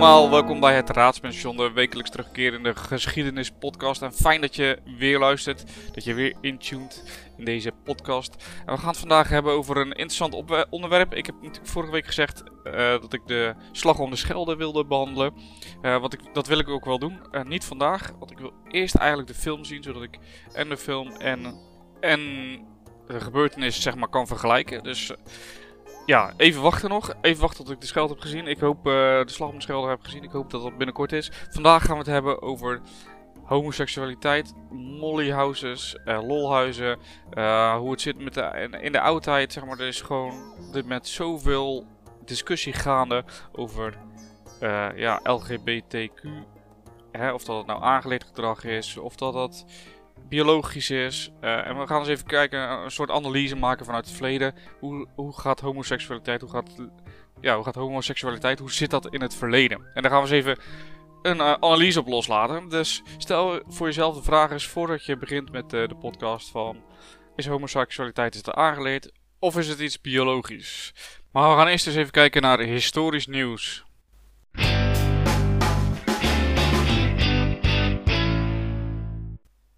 allemaal, welkom bij het Raadspension, de wekelijks terugkerende geschiedenispodcast. En fijn dat je weer luistert, dat je weer intuned in deze podcast. En we gaan het vandaag hebben over een interessant onderwerp. Ik heb vorige week gezegd uh, dat ik de slag om de Schelde wilde behandelen. Uh, wat ik, dat wil ik ook wel doen. Uh, niet vandaag, want ik wil eerst eigenlijk de film zien, zodat ik en de film en, en de gebeurtenis zeg maar kan vergelijken. Dus ja, even wachten nog. Even wachten tot ik de Schelde heb gezien. Ik hoop uh, de slag om de heb gezien. Ik hoop dat dat binnenkort is. Vandaag gaan we het hebben over homoseksualiteit, mollyhouses, uh, lolhuizen. Uh, hoe het zit met de, in, de oudheid, zeg maar. Er is gewoon met zoveel discussie gaande over ja, LGBTQ. Hè, of dat het nou aangeleerd gedrag is, of dat dat biologisch is. Uh, en we gaan eens even kijken, een soort analyse maken vanuit het verleden. Hoe, hoe gaat homoseksualiteit, hoe gaat, ja, hoe gaat homoseksualiteit, hoe zit dat in het verleden? En daar gaan we eens even een uh, analyse op loslaten. Dus stel voor jezelf de vraag eens voordat je begint met de podcast van... Is homoseksualiteit is het aangeleerd of is het iets biologisch? Maar we gaan eerst eens even kijken naar historisch nieuws.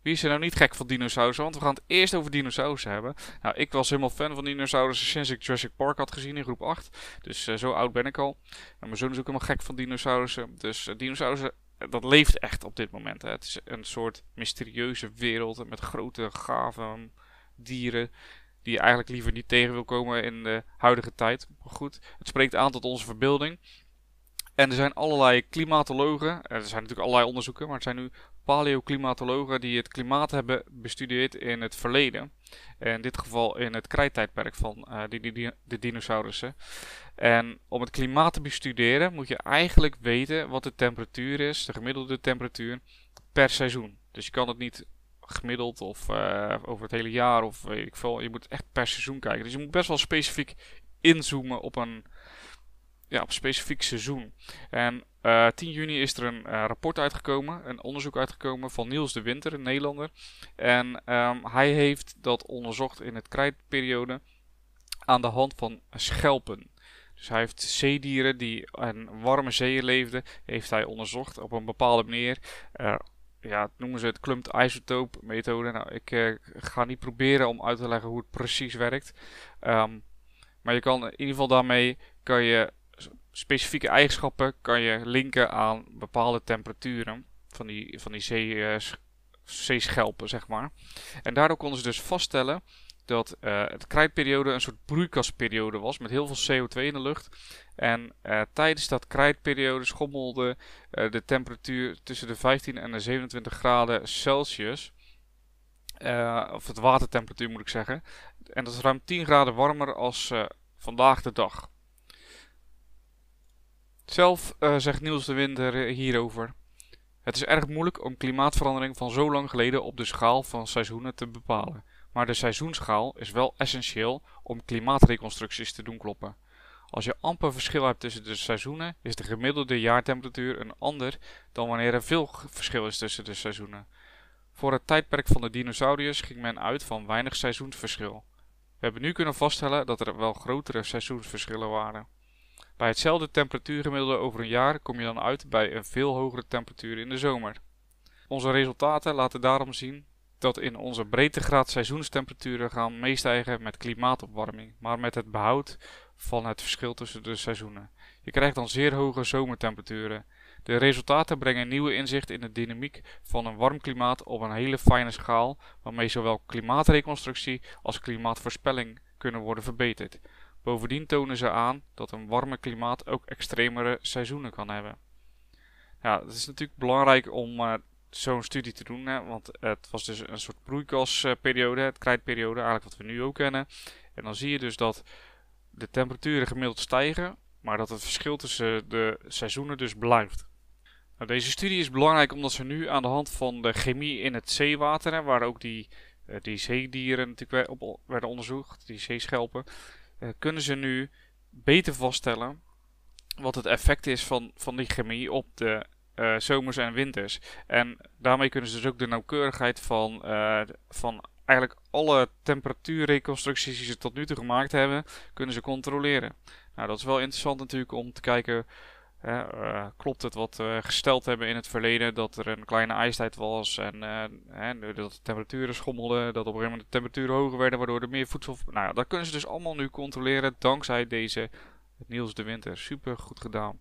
Wie is er nou niet gek van dinosaurussen? Want we gaan het eerst over dinosaurussen hebben. Nou, ik was helemaal fan van dinosaurussen sinds ik Jurassic Park had gezien in groep 8. Dus uh, zo oud ben ik al. En mijn zoon is ook helemaal gek van dinosaurussen. Dus uh, dinosaurussen, eh, dat leeft echt op dit moment. Hè. Het is een soort mysterieuze wereld met grote, gave dieren. Die je eigenlijk liever niet tegen wil komen in de huidige tijd. Maar goed, het spreekt aan tot onze verbeelding. En er zijn allerlei klimatologen, er zijn natuurlijk allerlei onderzoeken, maar het zijn nu paleoclimatologen die het klimaat hebben bestudeerd in het verleden. In dit geval in het krijttijdperk van uh, de dinosaurussen. En om het klimaat te bestuderen moet je eigenlijk weten wat de temperatuur is, de gemiddelde temperatuur, per seizoen. Dus je kan het niet gemiddeld of uh, over het hele jaar of weet ik veel. Je moet echt per seizoen kijken. Dus je moet best wel specifiek inzoomen op een ja, op specifiek seizoen. En uh, eh, 10 juni is er een uh, rapport uitgekomen, een onderzoek uitgekomen van Niels de Winter, een Nederlander. En um, hij heeft dat onderzocht in het krijtperiode aan de hand van schelpen. Dus hij heeft zeedieren die in warme zeeën leefden, heeft hij onderzocht op een bepaalde manier. Uh, ja, noemen ze het clumped isotope methode. Nou, ik ga niet proberen om uit te leggen hoe het precies werkt. Um, maar je kan in ieder geval daarmee kan je specifieke eigenschappen kan je linken aan bepaalde temperaturen van die, van die zee, uh, zeeschelpen, zeg maar. En daardoor konden ze dus vaststellen dat uh, het krijtperiode een soort broeikasperiode was met heel veel CO2 in de lucht. En uh, tijdens dat krijtperiode schommelde de temperatuur tussen de 15 en de 27 graden Celsius. of het watertemperatuur moet ik zeggen. En dat is ruim 10 graden warmer als vandaag de dag. Zelf uh, zegt Niels de Winter hierover. Het is erg moeilijk om klimaatverandering van zo lang geleden op de schaal van seizoenen te bepalen. Maar de seizoenschaal is wel essentieel om klimaatreconstructies te doen kloppen. Als je amper verschil hebt tussen de seizoenen, is de gemiddelde jaartemperatuur een ander dan wanneer er veel verschil is tussen de seizoenen. Voor het tijdperk van de dinosauriërs ging men uit van weinig seizoensverschil. We hebben nu kunnen vaststellen dat er wel grotere seizoensverschillen waren. Bij hetzelfde temperatuurgemiddelde over een jaar kom je dan uit bij een veel hogere temperatuur in de zomer. Onze resultaten laten daarom zien dat in onze breedtegraad seizoenstemperaturen gaan meestijgen met klimaatopwarming, maar met het behoud van het verschil tussen de seizoenen. Je krijgt dan zeer hoge zomertemperaturen. De resultaten brengen nieuwe inzicht in de dynamiek van een warm klimaat op een hele fijne schaal, waarmee zowel klimaatreconstructie als klimaatvoorspelling kunnen worden verbeterd. Bovendien tonen ze aan dat een warme klimaat ook extremere seizoenen kan hebben. Ja, het is natuurlijk belangrijk om uh, zo'n studie te doen, hè, want het was dus een soort broeikasperiode, het krijtperiode, eigenlijk wat we nu ook kennen. En dan zie je dus dat de temperaturen gemiddeld stijgen, maar dat het verschil tussen de seizoenen dus blijft. Nou, deze studie is belangrijk omdat ze nu aan de hand van de chemie in het zeewater, hè, waar ook die, uh, die zeedieren natuurlijk op werden onderzocht, die zeeschelpen, kunnen ze nu beter vaststellen wat het effect is van, van die chemie op de uh, zomers en winters. En daarmee kunnen ze dus ook de nauwkeurigheid van, uh, van eigenlijk alle temperatuurreconstructies die ze tot nu toe gemaakt hebben, kunnen ze controleren. Nou, dat is wel interessant natuurlijk om te kijken Uh, klopt het wat we gesteld hebben in het verleden, dat er een kleine ijstijd was en uh, dat de temperaturen schommelden, dat op een gegeven moment de temperaturen hoger werden, waardoor er meer voedsel... Nou ja, dat kunnen ze dus allemaal nu controleren dankzij deze Niels de Winter. Super goed gedaan.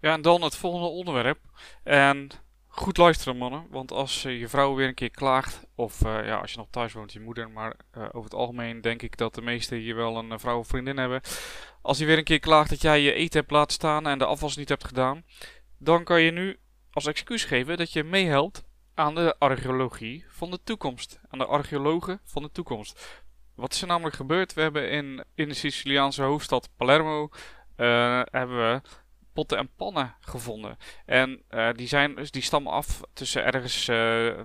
Ja, en dan het volgende onderwerp. En goed luisteren mannen, want als je vrouw weer een keer klaagt, of uh, ja, als je nog thuis woont, je moeder, maar uh, over het algemeen denk ik dat de meesten hier wel een vrouw of vriendin hebben. Als die weer een keer klaagt dat jij je eten hebt laten staan en de afwas niet hebt gedaan, dan kan je nu als excuus geven dat je meehelpt aan de archeologie van de toekomst. Aan de archeologen van de toekomst. Wat is er namelijk gebeurd? We hebben in, in de Siciliaanse hoofdstad Palermo hebben we potten en pannen gevonden. En uh, die, zijn, dus die stammen af tussen ergens uh,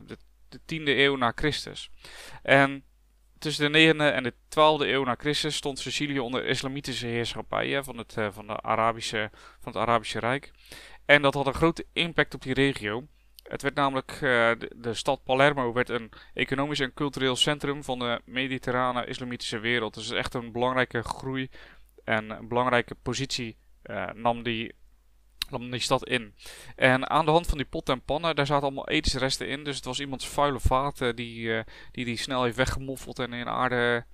de, de 10e eeuw na Christus. En tussen de 9e en de 12e eeuw na Christus stond Sicilië onder islamitische heerschappij van, het, uh, van, de Arabische, van het Arabische Rijk. En dat had een grote impact op die regio. Het werd namelijk, de, stad Palermo werd een economisch en cultureel centrum van de mediterrane islamitische wereld. Dus echt een belangrijke groei en een belangrijke positie nam, die, nam die stad in. En aan de hand van die potten en pannen, daar zaten allemaal etensresten in. Dus het was iemands vuile vaten die, uh, die die snel heeft weggemoffeld en in aarde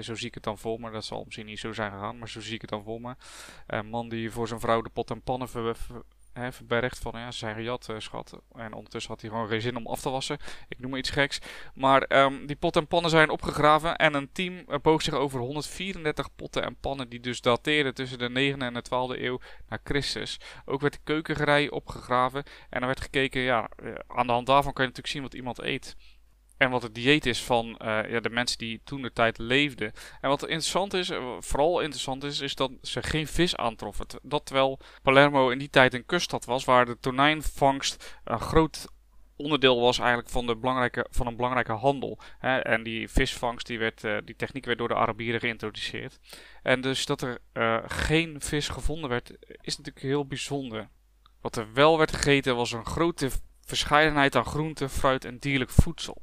zo zie ik het dan voor me. Dat zal misschien niet zo zijn gegaan, maar zo zie ik het dan voor me. Een man die voor zijn vrouw de pot en pannen ver, ver, hè, verbergt van ja, ze zijn gejat, uh, schat. En ondertussen had hij gewoon geen zin om af te wassen. Ik noem maar iets geks. Maar um, die potten en pannen zijn opgegraven en een team uh, boog zich over 134 potten en pannen die dus dateerden tussen de 9e en de 12e eeuw na Christus. Ook werd de keukengerij opgegraven en er werd gekeken, ja, uh, aan de hand daarvan kan je natuurlijk zien wat iemand eet. En wat het dieet is van uh, ja, de mensen die toen de tijd leefden. En wat interessant is, uh, vooral interessant is, is dat ze geen vis aantroffen. Dat terwijl Palermo in die tijd een kuststad was, waar de tonijnvangst een groot onderdeel was eigenlijk van, de belangrijke, van een belangrijke handel. Hè? En die visvangst, die, werd, uh, die techniek werd door de Arabieren geïntroduceerd. En dus dat er geen vis gevonden werd, is natuurlijk heel bijzonder. Wat er wel werd gegeten was een grote verscheidenheid aan groenten, fruit en dierlijk voedsel.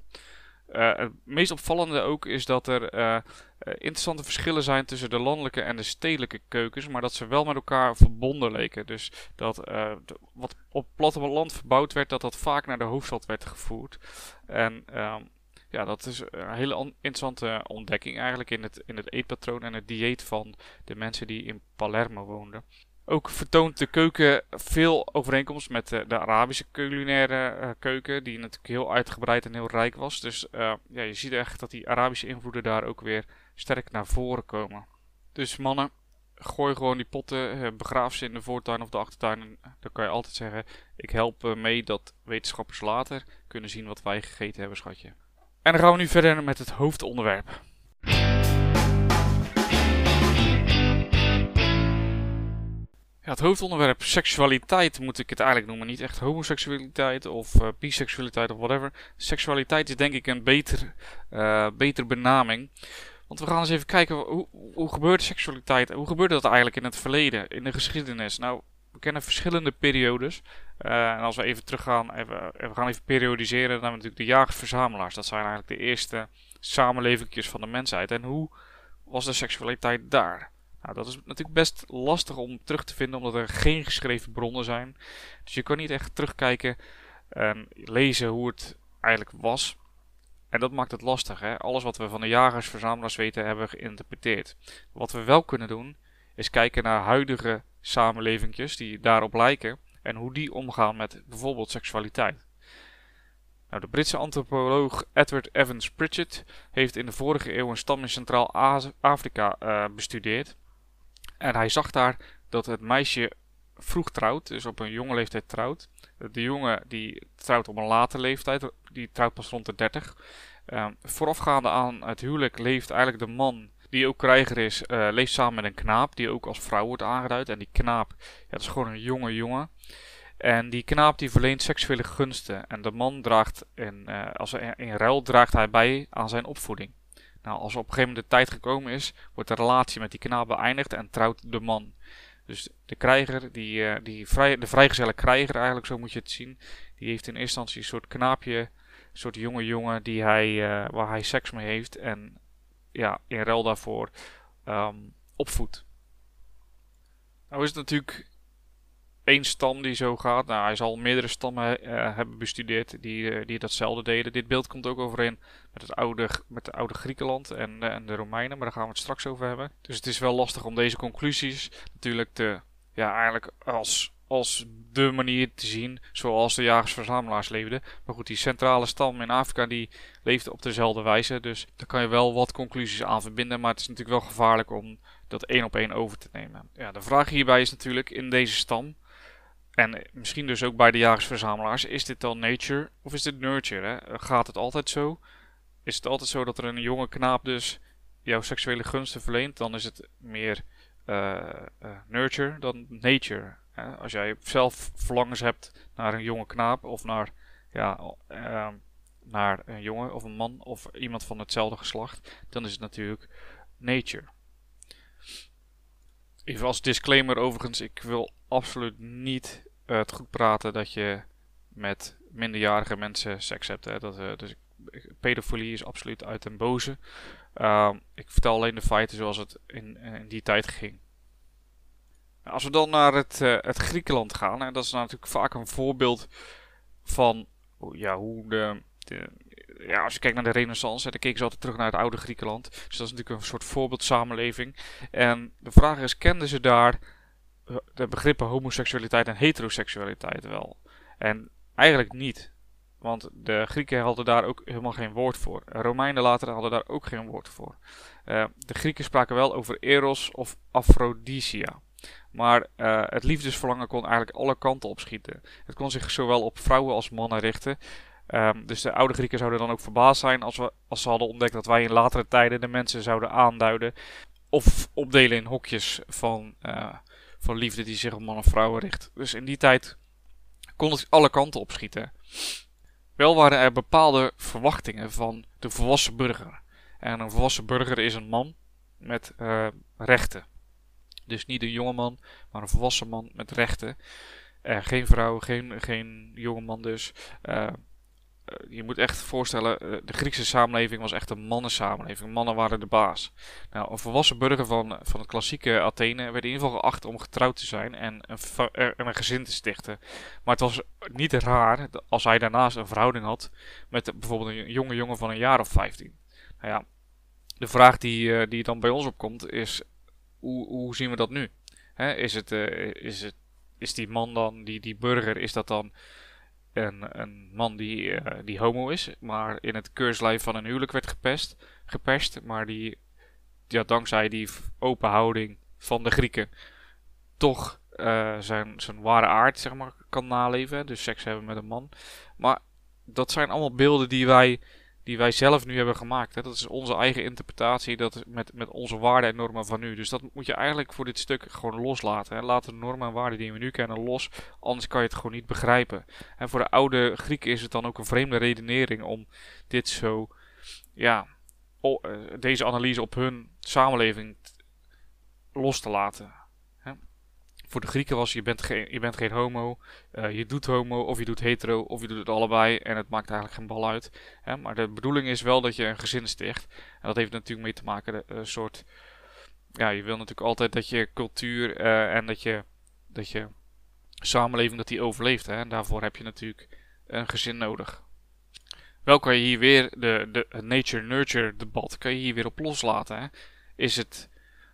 Uh, het meest opvallende ook is dat er uh, interessante verschillen zijn tussen de landelijke en de stedelijke keukens, maar dat ze wel met elkaar verbonden leken. Dus dat wat op platteland verbouwd werd, dat dat vaak naar de hoofdstad werd gevoerd. En um, ja, dat is een hele interessante ontdekking eigenlijk in het, in het eetpatroon en het dieet van de mensen die in Palermo woonden. Ook vertoont de keuken veel overeenkomst met de, de Arabische culinaire uh, keuken, die natuurlijk heel uitgebreid en heel rijk was. Dus uh, ja, je ziet echt dat die Arabische invloeden daar ook weer sterk naar voren komen. Dus mannen, gooi gewoon die potten, begraaf ze in de voortuin of de achtertuin. En dan kan je altijd zeggen, ik help mee dat wetenschappers later kunnen zien wat wij gegeten hebben, schatje. En dan gaan we nu verder met het hoofdonderwerp. Ja, het hoofdonderwerp seksualiteit moet ik het eigenlijk noemen. Niet echt homoseksualiteit of uh, biseksualiteit of whatever. Seksualiteit is denk ik een beter, uh, betere benaming. Want we gaan eens even kijken, hoe, hoe gebeurt seksualiteit? Hoe gebeurde dat eigenlijk in het verleden, in de geschiedenis? Nou, we kennen verschillende periodes. Uh, en als we even teruggaan, even, we gaan even periodiseren, dan hebben we natuurlijk de jagers-verzamelaars. Dat zijn eigenlijk de eerste samenlevingjes van de mensheid. En hoe was de seksualiteit daar? Nou, dat is natuurlijk best lastig om terug te vinden, omdat er geen geschreven bronnen zijn. Dus je kan niet echt terugkijken en lezen hoe het eigenlijk was. En dat maakt het lastig. Hè? Alles wat we van de jagers, verzamelaars weten, hebben we geïnterpreteerd. Wat we wel kunnen doen, is kijken naar huidige samenlevingjes die daarop lijken. En hoe die omgaan met bijvoorbeeld seksualiteit. Nou, de Britse antropoloog Edward Evans Pritchett heeft in de vorige eeuw een stam in Centraal-Afrika uh, bestudeerd. En hij zag daar dat het meisje vroeg trouwt, dus op een jonge leeftijd trouwt. De jongen die trouwt op een late leeftijd, die trouwt pas rond de 30. Uh, voorafgaande aan het huwelijk leeft eigenlijk de man, die ook krijger is, uh, leeft samen met een knaap, die ook als vrouw wordt aangeduid. En die knaap, dat is gewoon een jonge jongen. En die knaap die verleent seksuele gunsten. En de man draagt, in, uh, als in, in ruil draagt hij bij aan zijn opvoeding. Nou, als op een gegeven moment de tijd gekomen is, wordt de relatie met die knaap beëindigd en trouwt de man. Dus de krijger, die, uh, die vrij, de vrijgezelle krijger eigenlijk, zo moet je het zien, die heeft in eerste instantie een soort knaapje, een soort jonge jongen die hij, uh, waar hij seks mee heeft en ja, in ruil daarvoor um, opvoedt. Nou is het natuurlijk één stam die zo gaat. Nou, hij zal meerdere stammen uh, hebben bestudeerd die, uh, die datzelfde deden. Dit beeld komt ook overeen met het oude, met het oude Griekenland en, uh, en de Romeinen, maar daar gaan we het straks over hebben. Dus het is wel lastig om deze conclusies natuurlijk te, ja, eigenlijk als, als de manier te zien zoals de jagers-verzamelaars leefden. Maar goed, die centrale stam in Afrika die leefde op dezelfde wijze. Dus daar kan je wel wat conclusies aan verbinden, maar het is natuurlijk wel gevaarlijk om dat één op één over te nemen. Ja, de vraag hierbij is natuurlijk in deze stam en misschien dus ook bij de jagersverzamelaars, is dit dan nature of is dit nurture? Hè? Gaat het altijd zo? Is het altijd zo dat er een jonge knaap dus jouw seksuele gunsten verleent? Dan is het meer uh, nurture dan nature. Hè? Als jij zelf verlangens hebt naar een jonge knaap of naar, ja, uh, naar een jongen of een man of iemand van hetzelfde geslacht, dan is het natuurlijk nature. Even als disclaimer overigens, ik wil absoluut niet uh, het goed praten dat je met minderjarige mensen seks hebt. Hè. Dat, uh, dus pedofilie is absoluut uit den boze. Uh, ik vertel alleen de feiten zoals het in, in die tijd ging. Als we dan naar het, uh, het Griekenland gaan, en dat is natuurlijk vaak een voorbeeld van ja, hoe de, de ja, als je kijkt naar de renaissance, dan keken ze altijd terug naar het oude Griekenland. Dus dat is natuurlijk een soort voorbeeldsamenleving. En de vraag is, kenden ze daar de begrippen homoseksualiteit en heteroseksualiteit wel? En eigenlijk niet. Want de Grieken hadden daar ook helemaal geen woord voor. Romeinen later hadden daar ook geen woord voor. Uh, de Grieken spraken wel over eros of aphrodisia. Maar uh, het liefdesverlangen kon eigenlijk alle kanten opschieten. Het kon zich zowel op vrouwen als mannen richten. Um, dus de oude Grieken zouden dan ook verbaasd zijn als, we, als ze hadden ontdekt dat wij in latere tijden de mensen zouden aanduiden. Of opdelen in hokjes van, uh, van liefde die zich op mannen en vrouwen richt. Dus in die tijd kon het alle kanten opschieten. Wel waren er bepaalde verwachtingen van de volwassen burger. En een volwassen burger is een man met uh, rechten. Dus niet een jonge man, maar een volwassen man met rechten. Uh, geen vrouw, geen, geen jonge man dus. Uh, je moet echt voorstellen, de Griekse samenleving was echt een mannensamenleving. Mannen waren de baas. Nou, een volwassen burger van, van het klassieke Athene werd in ieder geval geacht om getrouwd te zijn en een, en een gezin te stichten. Maar het was niet raar als hij daarnaast een verhouding had met bijvoorbeeld een jonge jongen van een jaar of 15. Nou ja, de vraag die, die dan bij ons opkomt is, hoe, hoe zien we dat nu? Is, het, is, het, is die man dan, die, die burger, is dat dan een, een man die, uh, die homo is, maar in het keurslijf van een huwelijk werd gepest, gepest maar die ja, dankzij die open houding van de Grieken toch uh, zijn, zijn ware aard zeg maar, kan naleven. Dus seks hebben met een man. Maar dat zijn allemaal beelden die wij die wij zelf nu hebben gemaakt. Hè. Dat is onze eigen interpretatie dat met, met onze waarden en normen van nu. Dus dat moet je eigenlijk voor dit stuk gewoon loslaten. Hè. Laat de normen en waarden die we nu kennen los, anders kan je het gewoon niet begrijpen. En voor de oude Grieken is het dan ook een vreemde redenering om dit zo, ja, deze analyse op hun samenleving los te laten voor de Grieken was je bent geen, je bent geen homo, uh, je doet homo of je doet hetero of je doet het allebei en het maakt eigenlijk geen bal uit. Hè? Maar de bedoeling is wel dat je een gezin sticht. En dat heeft natuurlijk mee te maken, een uh, soort, ja, je wil natuurlijk altijd dat je cultuur uh, en dat je, dat je samenleving dat die overleeft. Hè? En daarvoor heb je natuurlijk een gezin nodig. Wel kan je hier weer de, de nature-nurture debat kan je hier weer op loslaten. Is het,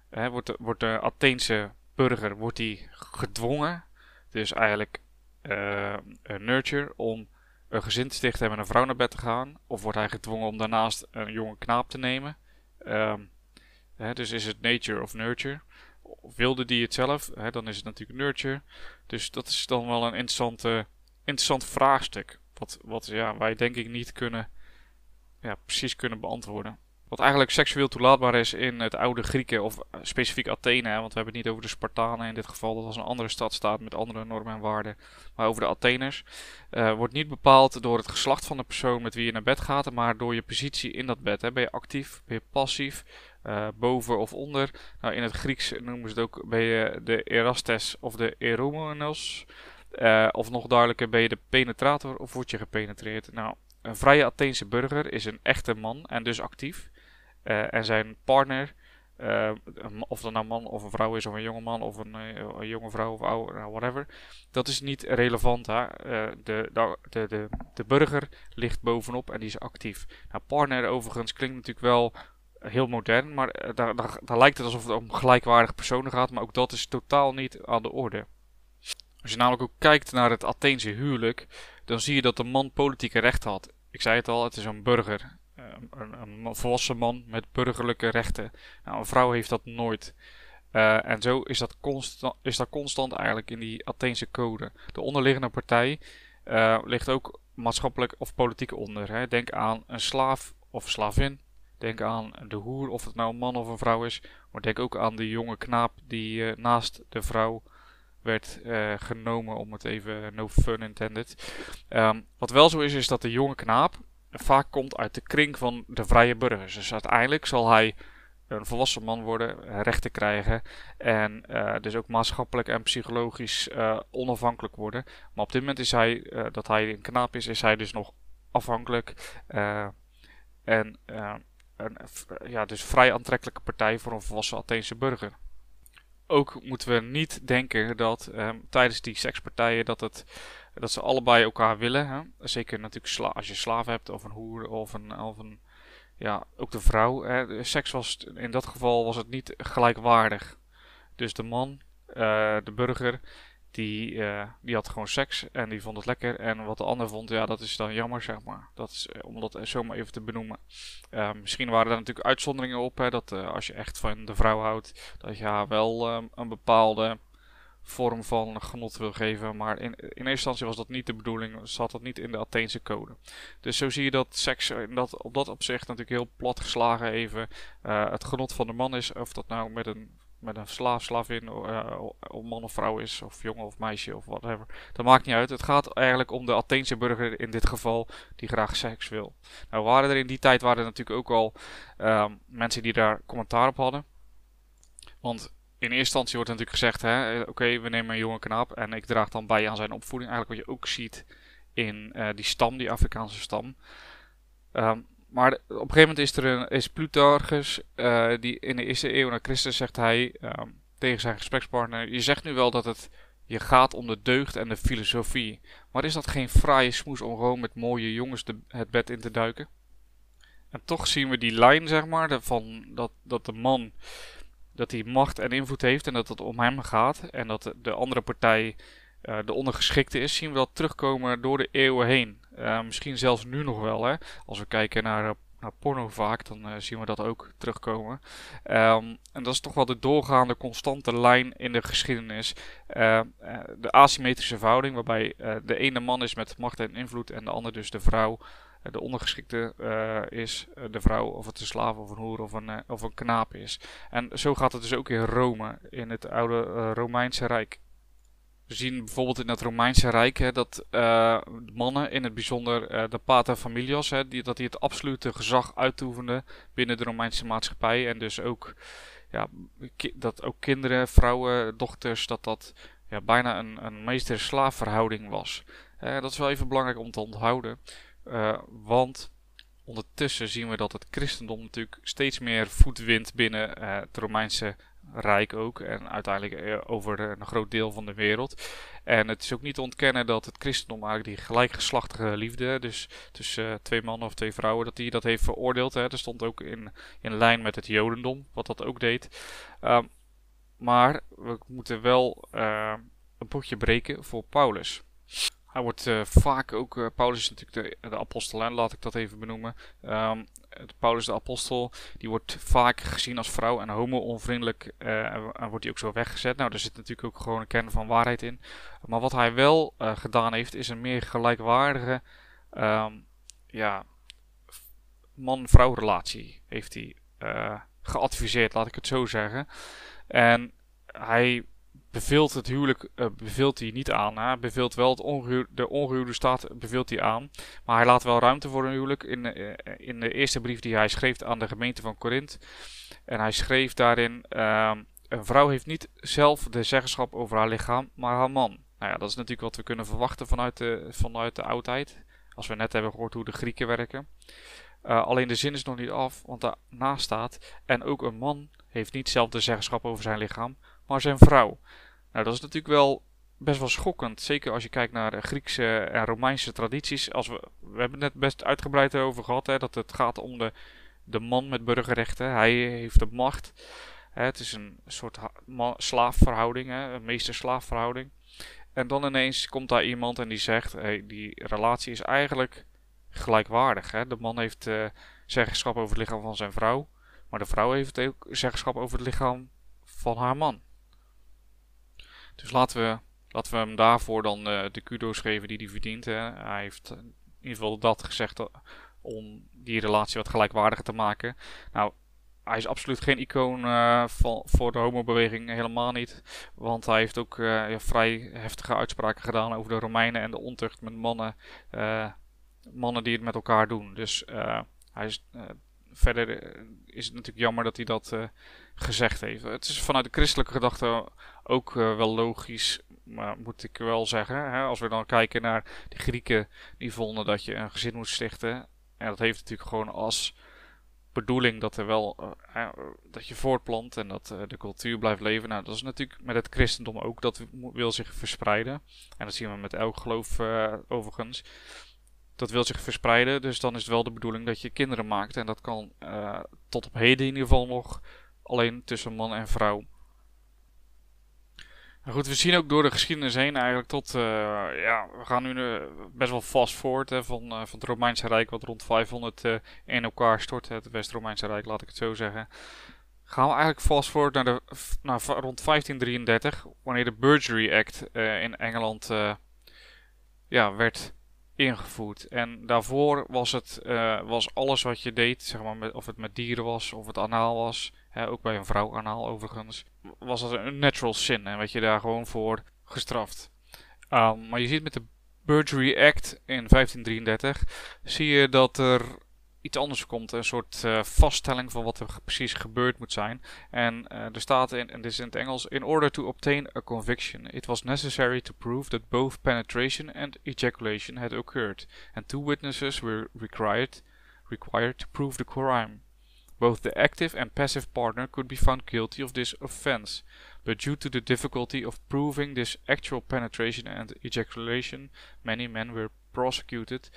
hè, wordt, de, wordt de Atheense burger wordt hij gedwongen, dus eigenlijk uh, nurture, om een gezin te stichten en met een vrouw naar bed te gaan? Of wordt hij gedwongen om daarnaast een jonge knaap te nemen? Um, hè, dus is het nature of nurture? Of wilde die het zelf? Hè, dan is het natuurlijk nurture. Dus dat is dan wel een interessante, interessant vraagstuk. Wat, wat ja, wij denk ik niet kunnen, ja, precies kunnen beantwoorden. Wat eigenlijk seksueel toelaatbaar is in het oude Grieken of eh, specifiek Athene. Want we hebben het niet over de Spartanen in dit geval. Dat was een andere stadstaat met andere normen en waarden. Maar over de Atheners. Uh, wordt niet bepaald door het geslacht van de persoon met wie je naar bed gaat. Maar door je positie in dat bed. Hè. Ben je actief? Ben je passief? Uh, boven of onder? Nou, in het Grieks noemen ze het ook. Ben je de Erastes of de Eromenos? Uh, of nog duidelijker, ben je de penetrator of word je gepenetreerd? Nou, een vrije Atheense burger is een echte man en dus actief. Uh, en zijn partner uh, of dat nou een man of een vrouw is, of een jonge man of een, een jonge vrouw of oude, nou, whatever. Dat is niet relevant. Hè? de, de, de, de, burger ligt bovenop en die is actief. Nou, partner overigens klinkt natuurlijk wel heel modern, maar daar, daar, daar lijkt het alsof het om gelijkwaardige personen gaat, maar ook dat is totaal niet aan de orde. Als je namelijk ook kijkt naar het Atheense huwelijk, dan zie je dat de man politieke rechten had. Ik zei het al, het is een burger. Eh, een, volwassen man met burgerlijke rechten. Nou, een vrouw heeft dat nooit. Uh, en zo is dat, constant, is dat constant eigenlijk in die Atheense code. De onderliggende partij uh, ligt ook maatschappelijk of politiek onder. Hè. Denk aan een slaaf of slavin. Denk aan de hoer, of het nou een man of een vrouw is. Maar denk ook aan de jonge knaap die naast de vrouw werd genomen, om het even no fun intended. Um, wat wel zo is, is dat de jonge knaap vaak komt uit de kring van de vrije burgers. Dus uiteindelijk zal hij een volwassen man worden, rechten krijgen en uh, dus ook maatschappelijk en psychologisch uh, onafhankelijk worden. Maar op dit moment is hij, dat hij een knaap is, is hij dus nog afhankelijk en een ja, dus vrij aantrekkelijke partij voor een volwassen Atheense burger ook moeten we niet denken dat um, tijdens die sekspartijen dat, het, dat ze allebei elkaar willen. Hè? Zeker natuurlijk als je slaaf hebt of een hoer of een, of een ja, ook de vrouw. Hè? seks was in dat geval was het niet gelijkwaardig. Dus de man, uh, de burger, die, uh, die had gewoon seks en die vond het lekker. En wat de ander vond, ja, dat is dan jammer, zeg maar. Dat is, eh, om dat zomaar even te benoemen. Misschien waren er natuurlijk uitzonderingen op, hè, dat als je echt van de vrouw houdt, dat je haar wel een bepaalde vorm van genot wil geven. Maar in, in eerste instantie was dat niet de bedoeling, zat dat niet in de Atheense code. Dus zo zie je dat seks in dat, op dat opzicht natuurlijk heel plat geslagen even het genot van de man is. Of dat nou met een met een slaaf, slavin, uh, of man of vrouw is, of jongen of meisje of whatever. Dat maakt niet uit. Het gaat eigenlijk om de Atheense burger in dit geval, die graag seks wil. Nou waren er in die tijd waren er natuurlijk ook al um, mensen die daar commentaar op hadden. Want in eerste instantie wordt natuurlijk gezegd, oké, okay, we nemen een jonge knaap en ik draag dan bij aan zijn opvoeding. Eigenlijk wat je ook ziet in uh, die stam, die Afrikaanse stam. Um, maar op een gegeven moment is er een is Plutarchus, uh, die in de eerste eeuw na Christus zegt hij um, tegen zijn gesprekspartner: Je zegt nu wel dat het je gaat om de deugd en de filosofie. Maar is dat geen fraaie smoes om gewoon met mooie jongens het bed in te duiken? En toch zien we die lijn, zeg maar, van dat, dat de man dat hij macht en invloed heeft en dat het om hem gaat. En dat de andere partij de ondergeschikte is, zien we dat terugkomen door de eeuwen heen. Uh, misschien zelfs nu nog wel. Hè? Als we kijken naar, uh, naar porno vaak, dan zien we dat ook terugkomen. Um, en dat is toch wel de doorgaande constante lijn in de geschiedenis. de asymmetrische verhouding, waarbij de ene man is met macht en invloed en de ander dus de vrouw. De ondergeschikte is de vrouw, of het een slaaf of een hoer of een, of een knaap is. En zo gaat het dus ook in Rome, in het oude Romeinse Rijk. We zien bijvoorbeeld in het Romeinse Rijk hè, dat mannen, in het bijzonder de pater familias, hè, die, dat die het absolute gezag uitoefenden binnen de Romeinse maatschappij. En dus ook, ja, dat ook kinderen, vrouwen, dochters, dat dat ja, bijna een, een meester-slaaf verhouding was. Dat is wel even belangrijk om te onthouden. Want ondertussen zien we dat het christendom natuurlijk steeds meer voet wint binnen het Romeinse rijk ook. En uiteindelijk eh, over een groot deel van de wereld. En het is ook niet te ontkennen dat het christendom eigenlijk die gelijkgeslachtige liefde, dus tussen twee mannen of twee vrouwen, dat die dat heeft veroordeeld. Hè. Dat stond ook in, in lijn met het jodendom, wat dat ook deed. Um, maar we moeten wel een potje breken voor Paulus. Hij wordt uh, vaak ook, uh, Paulus is natuurlijk de, apostel, laat ik dat even benoemen. Um, Paulus de apostel, die wordt vaak gezien als vrouw en homo-onvriendelijk uh, en wordt hij ook zo weggezet. Nou, daar zit natuurlijk ook gewoon een kern van waarheid in. Maar wat hij wel gedaan heeft, is een meer gelijkwaardige um, ja, man-vrouw relatie heeft hij geadviseerd, laat ik het zo zeggen. En hij beveelt het huwelijk uh, beveelt hij niet aan. Hij beveelt wel het de ongehuwde staat beveelt hij aan. Maar hij laat wel ruimte voor een huwelijk in, uh, in de eerste brief die hij schreef aan de gemeente van Korint. En hij schreef daarin: uh, Een vrouw heeft niet zelf de zeggenschap over haar lichaam, maar haar man. Nou ja, dat is natuurlijk wat we kunnen verwachten vanuit de, vanuit de oudheid. Als we net hebben gehoord hoe de Grieken werken. Uh, alleen de zin is nog niet af, want daarnaast staat: En ook een man heeft niet zelf de zeggenschap over zijn lichaam, maar zijn vrouw. Nou, dat is natuurlijk wel best wel schokkend. Zeker als je kijkt naar de Griekse en Romeinse tradities. Als we, we hebben het net best uitgebreid over gehad, hè, dat het gaat om de, de man met burgerrechten. Hij heeft de macht. Hè, het is een soort slaafverhouding, hè, een meester-slaafverhouding. En dan ineens komt daar iemand en die zegt: hey, die relatie is eigenlijk gelijkwaardig. Hè? De man heeft uh, zeggenschap over het lichaam van zijn vrouw, maar de vrouw heeft ook zeggenschap over het lichaam van haar man. Dus laten we, laten we hem daarvoor dan uh, de kudo's geven die hij verdient. Hè? Hij heeft in ieder geval dat gezegd eh, om die relatie wat gelijkwaardiger te maken. Nou, hij is absoluut geen icoon uh, van, voor de homobeweging, helemaal niet. Want hij heeft ook vrij heftige uitspraken gedaan over de Romeinen en de ontucht met mannen, mannen die het met elkaar doen. Dus hij is, verder is het natuurlijk jammer dat hij dat gezegd heeft. Het is vanuit de christelijke gedachte ook wel logisch, maar moet ik wel zeggen. Hè, als we dan kijken naar de Grieken, die vonden dat je een gezin moest stichten. En dat heeft natuurlijk gewoon als bedoeling dat er wel uh, dat je voortplant en dat uh, de cultuur blijft leven. Nou, dat is natuurlijk met het christendom ook. Dat wil zich verspreiden. En dat zien we met elk geloof overigens. Dat wil zich verspreiden, dus dan is het wel de bedoeling dat je kinderen maakt. En dat kan tot op heden in ieder geval nog alleen tussen man en vrouw. Nou goed, we zien ook door de geschiedenis heen eigenlijk tot, uh, ja, we gaan nu uh, best wel fast forward hè, van, uh, van het Romeinse Rijk, wat rond 500 in elkaar stort, het West-Romeinse Rijk, laat ik het zo zeggen. Gaan we eigenlijk fast forward naar, de, naar rond 1533, wanneer de Burgery Act in Engeland ja, werd ingevoerd. En daarvoor was het was alles wat je deed, zeg maar, of het met dieren was, of het anaal was, ook bij een vrouw anaal overigens, was dat een natural sin en werd je daar gewoon voor gestraft. Um, maar je ziet met de Burgery Act in 1533 zie je dat er iets anders komt. Een soort uh, vaststelling van wat er precies gebeurd moet zijn. En uh, er staat in, en dit is in het Engels: In order to obtain a conviction, it was necessary to prove that both penetration and ejaculation had occurred, and two witnesses were required, required to prove the crime. Both the active and passive partner could be found guilty of this offense, but due to the difficulty of proving this actual penetration and ejaculation, many men were prosecuted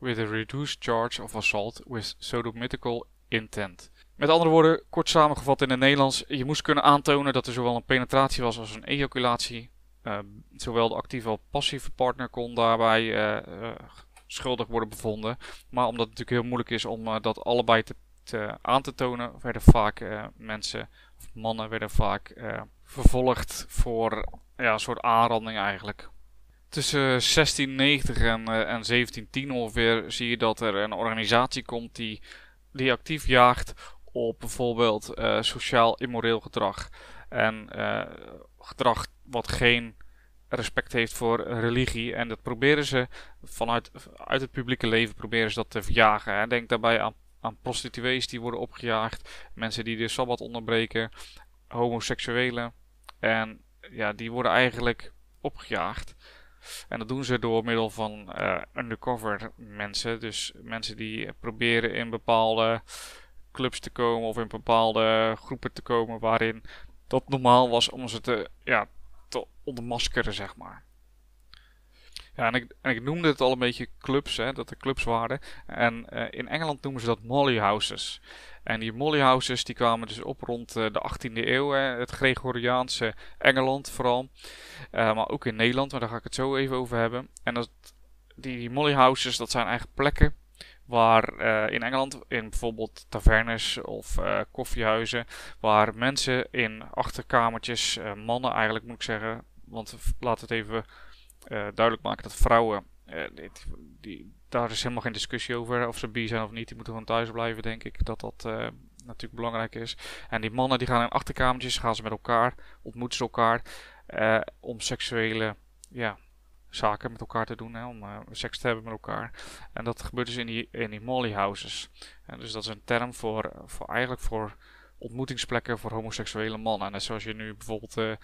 with a reduced charge of assault with sodomitical intent. Met andere woorden, kort samengevat in het Nederlands, je moest kunnen aantonen dat er zowel een penetratie was als een ejaculatie. Uh, zowel de actieve als passieve partner kon daarbij uh, uh, schuldig worden bevonden. Maar omdat het natuurlijk heel moeilijk is om dat allebei te uh, aan te tonen, werden vaak uh, mensen, of mannen, werden vaak uh, vervolgd voor ja, een soort aanranding eigenlijk. Tussen 1690 en, en 1710 ongeveer zie je dat er een organisatie komt die, die actief jaagt op bijvoorbeeld sociaal immoreel gedrag. En gedrag wat geen respect heeft voor religie. En dat proberen ze vanuit uit het publieke leven proberen ze dat te verjagen. Hè. Denk daarbij aan aan prostituees die worden opgejaagd, mensen die de sabbat onderbreken, homoseksuelen. En ja, die worden eigenlijk opgejaagd. En dat doen ze door middel van uh, undercover mensen. Dus mensen die proberen in bepaalde clubs te komen of in bepaalde groepen te komen waarin dat normaal was om ze te, ja, te ontmaskeren, zeg maar. En ik, en ik noemde het al een beetje clubs, hè, dat er clubs waren. En uh, in Engeland noemen ze dat molly houses. En die molly houses die kwamen dus op rond uh, de 18e eeuw, hè, het Gregoriaanse Engeland vooral. Uh, maar ook in Nederland, maar daar ga ik het zo even over hebben. En die, die molly houses, dat zijn eigenlijk plekken waar in Engeland, in bijvoorbeeld tavernes of koffiehuizen, waar mensen in achterkamertjes, mannen eigenlijk moet ik zeggen, want laat het even duidelijk maken dat vrouwen, uh, die, daar is helemaal geen discussie over of ze bi zijn of niet. Die moeten gewoon thuis blijven, denk ik. Dat dat uh, natuurlijk belangrijk is. En die mannen die gaan in achterkamertjes, gaan ze met elkaar, ontmoeten ze elkaar om seksuele ja, zaken met elkaar te doen, hè, om seks te hebben met elkaar. En dat gebeurt dus in die, in die molly houses. En dus dat is een term voor, voor eigenlijk voor ontmoetingsplekken voor homoseksuele mannen. En net zoals je nu bijvoorbeeld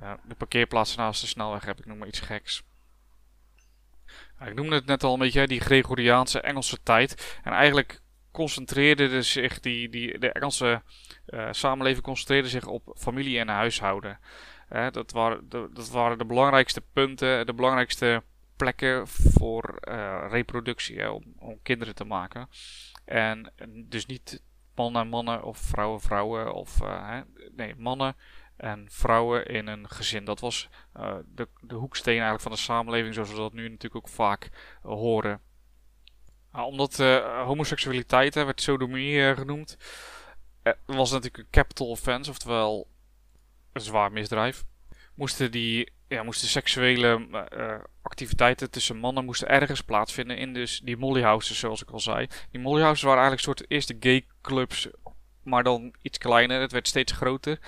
ja, de parkeerplaats naast de snelweg heb ik noem maar iets geks. ik noemde het net al een beetje, die Gregoriaanse Engelse tijd. En eigenlijk concentreerde zich die, die, de Engelse samenleving concentreerde zich op familie en huishouden. dat, waren de, dat waren de belangrijkste punten, de belangrijkste plekken voor reproductie, om, om kinderen te maken. En dus niet mannen mannen of vrouwen vrouwen of uh, nee, mannen en vrouwen in een gezin. Dat was uh, de, de hoeksteen eigenlijk van de samenleving zoals we dat nu natuurlijk ook vaak uh, horen. Nou, omdat homoseksualiteit hè, werd sodomie genoemd, was natuurlijk een capital offense, oftewel een zwaar misdrijf. Moesten die ja, moesten seksuele activiteiten tussen mannen moesten ergens plaatsvinden in dus die mollyhouses, zoals ik al zei. Die mollyhouses waren eigenlijk een soort eerste gay clubs, maar dan iets kleiner. Het werd steeds groter.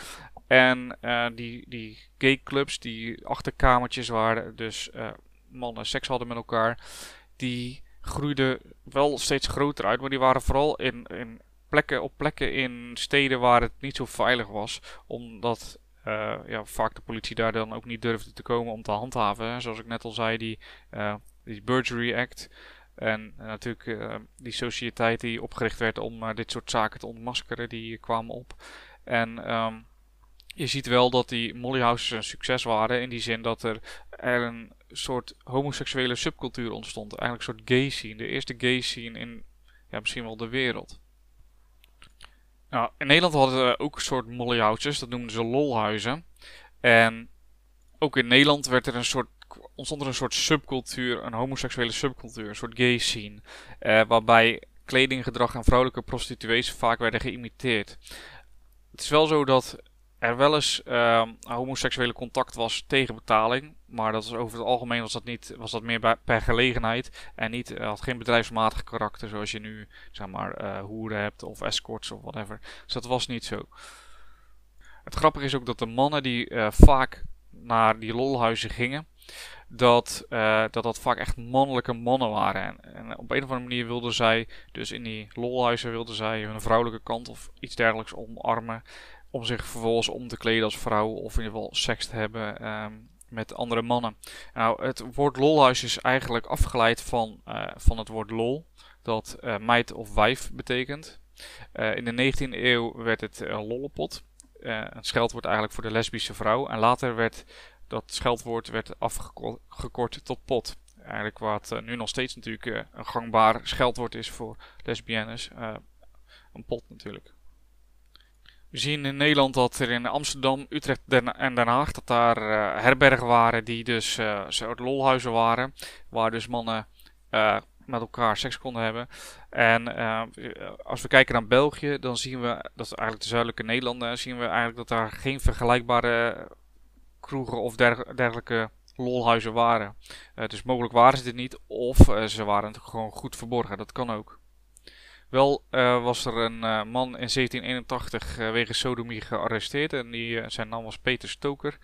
En uh, die, die gay clubs, die achterkamertjes waar dus uh, mannen seks hadden met elkaar, die groeiden wel steeds groter uit. Maar die waren vooral in, in plekken, op plekken in steden waar het niet zo veilig was. Omdat uh, ja, vaak de politie daar dan ook niet durfde te komen om te handhaven. Zoals ik net al zei, die, die Burglary Act. En natuurlijk die sociëteit die opgericht werd om dit soort zaken te ontmaskeren, die kwamen op. En um, je ziet wel dat die Mollyhouses een succes waren in die zin dat er, er een soort homoseksuele subcultuur ontstond. Eigenlijk een soort gay scene. De eerste gay scene in ja, misschien wel de wereld. Nou, in Nederland hadden we ook een soort mollyhouses, dat noemden ze lolhuizen. En ook in Nederland werd er een soort, ontstond er een soort subcultuur, een homoseksuele subcultuur, een soort gay scene. Eh, waarbij kledinggedrag en vrouwelijke prostituees vaak werden geïmiteerd. Het is wel zo dat er wel eens uh, homoseksuele contact was tegen betaling. Maar dat was over het algemeen was dat, niet, was dat meer bij, per gelegenheid. En niet, uh, had geen bedrijfsmatig karakter zoals je nu zeg maar uh, hoeren hebt of escorts of whatever. Dus dat was niet zo. Het grappige is ook dat de mannen die uh, vaak naar die lolhuizen gingen, dat, dat dat vaak echt mannelijke mannen waren. En, en, op een of andere manier wilden zij, dus in die lolhuizen wilden zij hun vrouwelijke kant of iets dergelijks omarmen om zich vervolgens om te kleden als vrouw of in ieder geval seks te hebben um, met andere mannen. Nou, het woord lolhuis is eigenlijk afgeleid van, uh, van het woord lol, dat uh, meid of wijf betekent. Uh, in de 19e eeuw werd het lollepot, een scheldwoord eigenlijk voor de lesbische vrouw. En later werd dat scheldwoord werd afgekort tot pot. Eigenlijk wat nu nog steeds natuurlijk een gangbaar scheldwoord is voor lesbiennes. een pot natuurlijk. We zien in Nederland dat er in Amsterdam, Utrecht en Den Haag dat daar uh, herbergen waren die dus uh, soort lolhuizen waren. Waar dus mannen uh, met elkaar seks konden hebben. En als we kijken naar België, dan zien we, dat is eigenlijk de zuidelijke Nederlanden, zien we eigenlijk dat daar geen vergelijkbare kroegen of dergelijke lolhuizen waren. dus mogelijk waren ze dit niet of ze waren gewoon goed verborgen. Dat kan ook. Wel uh, was er een uh, man in 1781 uh, wegens sodomie gearresteerd en die, zijn naam was Peter Stoker.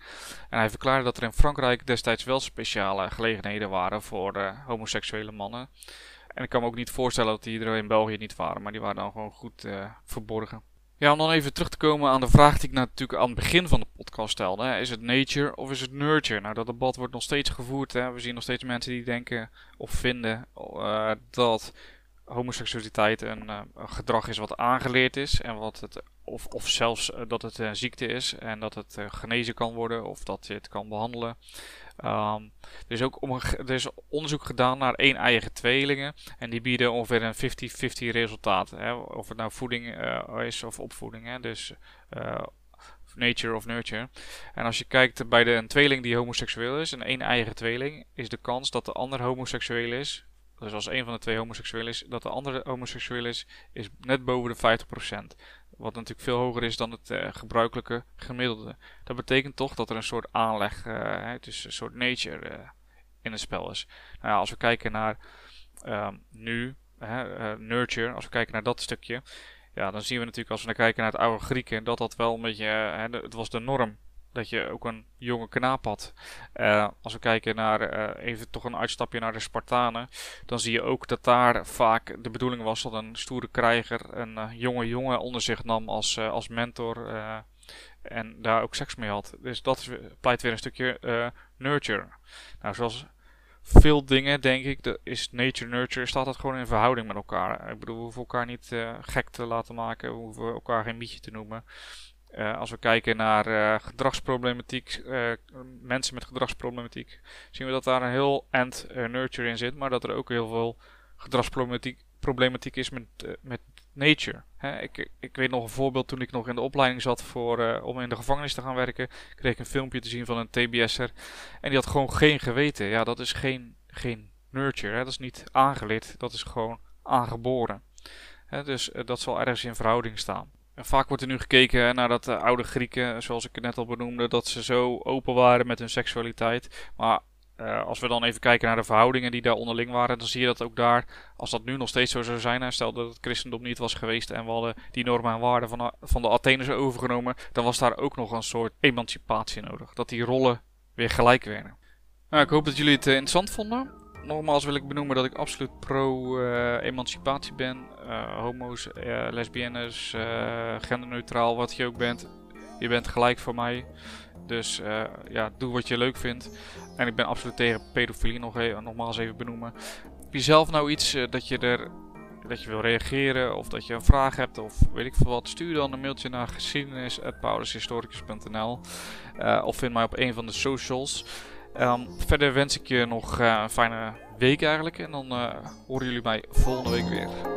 En hij verklaarde dat er in Frankrijk destijds wel speciale gelegenheden waren voor homoseksuele mannen. En ik kan me ook niet voorstellen dat die er in België niet waren, maar die waren dan gewoon goed verborgen. Ja, om dan even terug te komen aan de vraag die ik natuurlijk aan het begin van de podcast stelde. Is het nature of is het nurture? Nou, dat debat wordt nog steeds gevoerd. Hè. We zien nog steeds mensen die denken of vinden dat homoseksualiteit een, uh, een, gedrag is wat aangeleerd is en wat het, of, of zelfs uh, dat het een ziekte is en dat het genezen kan worden of dat je het kan behandelen. Um, er, is ook om, er is onderzoek gedaan naar één eigen tweelingen en die bieden ongeveer een 50-50 resultaat. Hè? Of het nou voeding is of opvoeding. Hè? Dus nature of nurture. En als je kijkt bij de, een tweeling die homoseksueel is, een één eigen tweeling, is de kans dat de ander homoseksueel is dus als een van de twee homoseksueel is, dat de andere homoseksueel is, is net boven de 50%. Wat natuurlijk veel hoger is dan het uh, gebruikelijke gemiddelde. Dat betekent toch dat er een soort aanleg, dus een soort nature uh, in het spel is. Nou ja, als we kijken naar um, nu, nurture, als we kijken naar dat stukje, ja, dan zien we natuurlijk als we naar kijken naar het oude Grieken, dat dat wel een beetje, het was de norm dat je ook een jonge knaap had. Uh, als we kijken naar uh, even toch een uitstapje naar de Spartanen, dan zie je ook dat daar vaak de bedoeling was dat een stoere krijger een uh, jonge jongen onder zich nam als, als mentor en daar ook seks mee had. Dus dat is, pleit weer een stukje nurture. Nou, zoals veel dingen, denk ik, is nature-nurture, staat dat gewoon in verhouding met elkaar. Ik bedoel, we hoeven elkaar niet gek te laten maken, we hoeven elkaar geen mietje te noemen. Uh, als we kijken naar uh, gedragsproblematiek, mensen met gedragsproblematiek, zien we dat daar een heel end nurture in zit, maar dat er ook heel veel gedragsproblematiek problematiek is met, met nature. ik, ik weet nog een voorbeeld toen ik nog in de opleiding zat voor, om in de gevangenis te gaan werken. Kreeg ik een filmpje te zien van een TBS'er. En die had gewoon geen geweten. Ja, dat is geen, geen nurture. Hè. Dat is niet aangeleerd. Dat is gewoon aangeboren. Hè, dus dat zal ergens in verhouding staan. Vaak wordt er nu gekeken naar dat uh, oude Grieken, zoals ik het net al benoemde, dat ze zo open waren met hun seksualiteit. Maar uh, als we dan even kijken naar de verhoudingen die daar onderling waren, dan zie je dat ook daar, als dat nu nog steeds zo zou zijn, stel dat het christendom niet was geweest en we hadden die normen en waarden van, van de Atheners overgenomen, dan was daar ook nog een soort emancipatie nodig. Dat die rollen weer gelijk werden. Nou, ik hoop dat jullie het uh, interessant vonden. Nogmaals wil ik benoemen dat ik absoluut pro-emancipatie ben. Homo's, lesbiennes, genderneutraal, wat je ook bent. Je bent gelijk voor mij. Dus ja, doe wat je leuk vindt. En ik ben absoluut tegen pedofilie, nog even, nogmaals even benoemen. Heb je zelf nou iets dat je er dat je wil reageren of dat je een vraag hebt of weet ik veel wat, stuur dan een mailtje naar geschiedenis.paulushistoricus.nl uh, of vind mij op een van de socials. Um, verder wens ik je nog een fijne week eigenlijk en dan horen jullie mij volgende week weer.